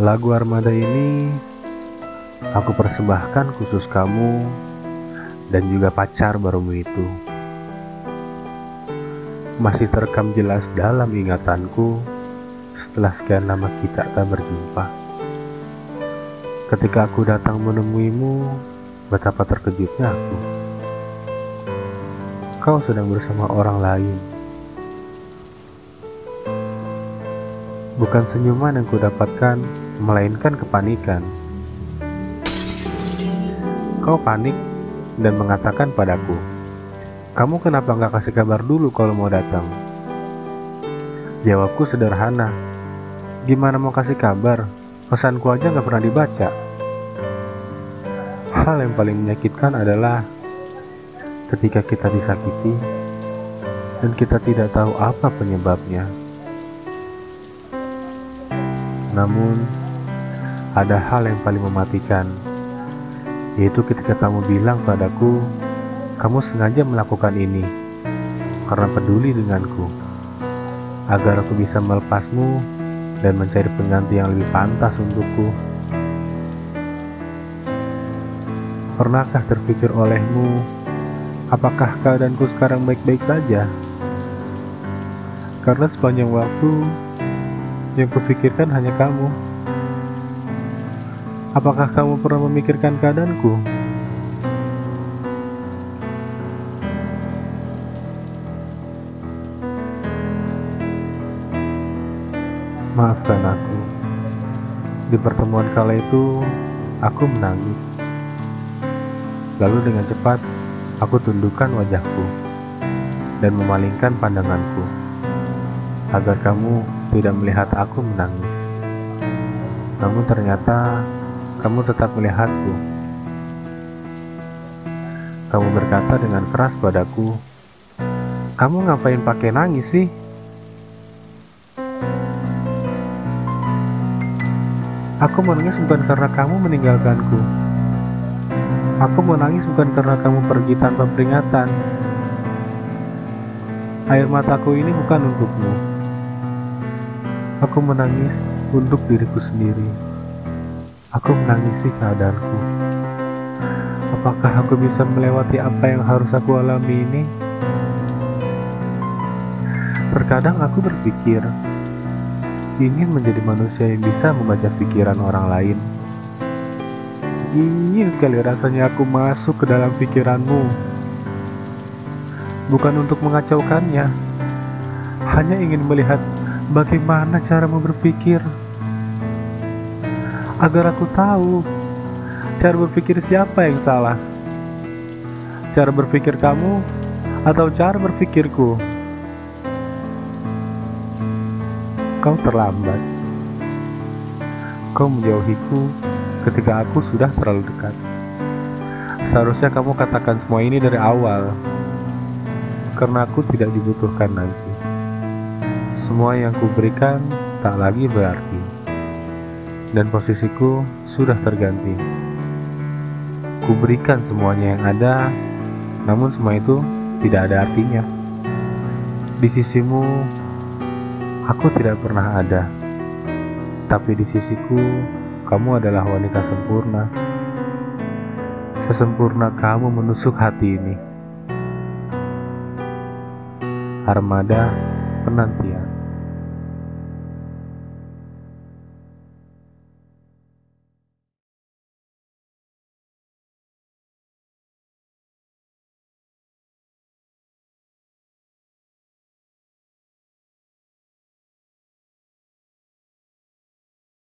Lagu Armada ini aku persembahkan khusus kamu dan juga pacar barumu itu. Masih terekam jelas dalam ingatanku setelah sekian lama kita tak berjumpa. Ketika aku datang menemuimu, betapa terkejutnya aku. Kau sedang bersama orang lain. Bukan senyuman yang kudapatkan, melainkan kepanikan. Kau panik dan mengatakan padaku, kamu kenapa nggak kasih kabar dulu kalau mau datang? Jawabku sederhana, gimana mau kasih kabar? Pesanku aja nggak pernah dibaca. Hal yang paling menyakitkan adalah ketika kita disakiti dan kita tidak tahu apa penyebabnya. Namun, ada hal yang paling mematikan, yaitu ketika kamu bilang padaku, kamu sengaja melakukan ini karena peduli denganku, agar aku bisa melepasmu dan mencari pengganti yang lebih pantas untukku. Pernahkah terpikir olehmu, apakah keadaanku sekarang baik-baik saja? Karena sepanjang waktu, yang kupikirkan hanya kamu. Apakah kamu pernah memikirkan keadaanku? Maafkan aku. Di pertemuan kala itu, aku menangis. Lalu dengan cepat, aku tundukkan wajahku dan memalingkan pandanganku agar kamu tidak melihat aku menangis. Namun ternyata kamu tetap melihatku. Kamu berkata dengan keras padaku, "Kamu ngapain pakai nangis sih?" Aku menangis bukan karena kamu meninggalkanku. Aku menangis bukan karena kamu pergi tanpa peringatan. Air mataku ini bukan untukmu. Aku menangis untuk diriku sendiri. Aku menangisi keadaanku. Apakah aku bisa melewati apa yang harus aku alami ini? Terkadang aku berpikir, ingin menjadi manusia yang bisa membaca pikiran orang lain. Ingin kali rasanya aku masuk ke dalam pikiranmu. Bukan untuk mengacaukannya, hanya ingin melihat bagaimana caramu berpikir. Agar aku tahu cara berpikir siapa yang salah. Cara berpikir kamu atau cara berpikirku. Kau terlambat. Kau menjauhiku ketika aku sudah terlalu dekat. Seharusnya kamu katakan semua ini dari awal, karena aku tidak dibutuhkan lagi. Semua yang kuberikan tak lagi berarti, dan posisiku sudah terganti. Kuberikan semuanya yang ada, namun semua itu tidak ada artinya. Di sisimu, aku tidak pernah ada, tapi di sisiku, kamu adalah wanita sempurna. Sesempurna kamu menusuk hati ini. Armada penanti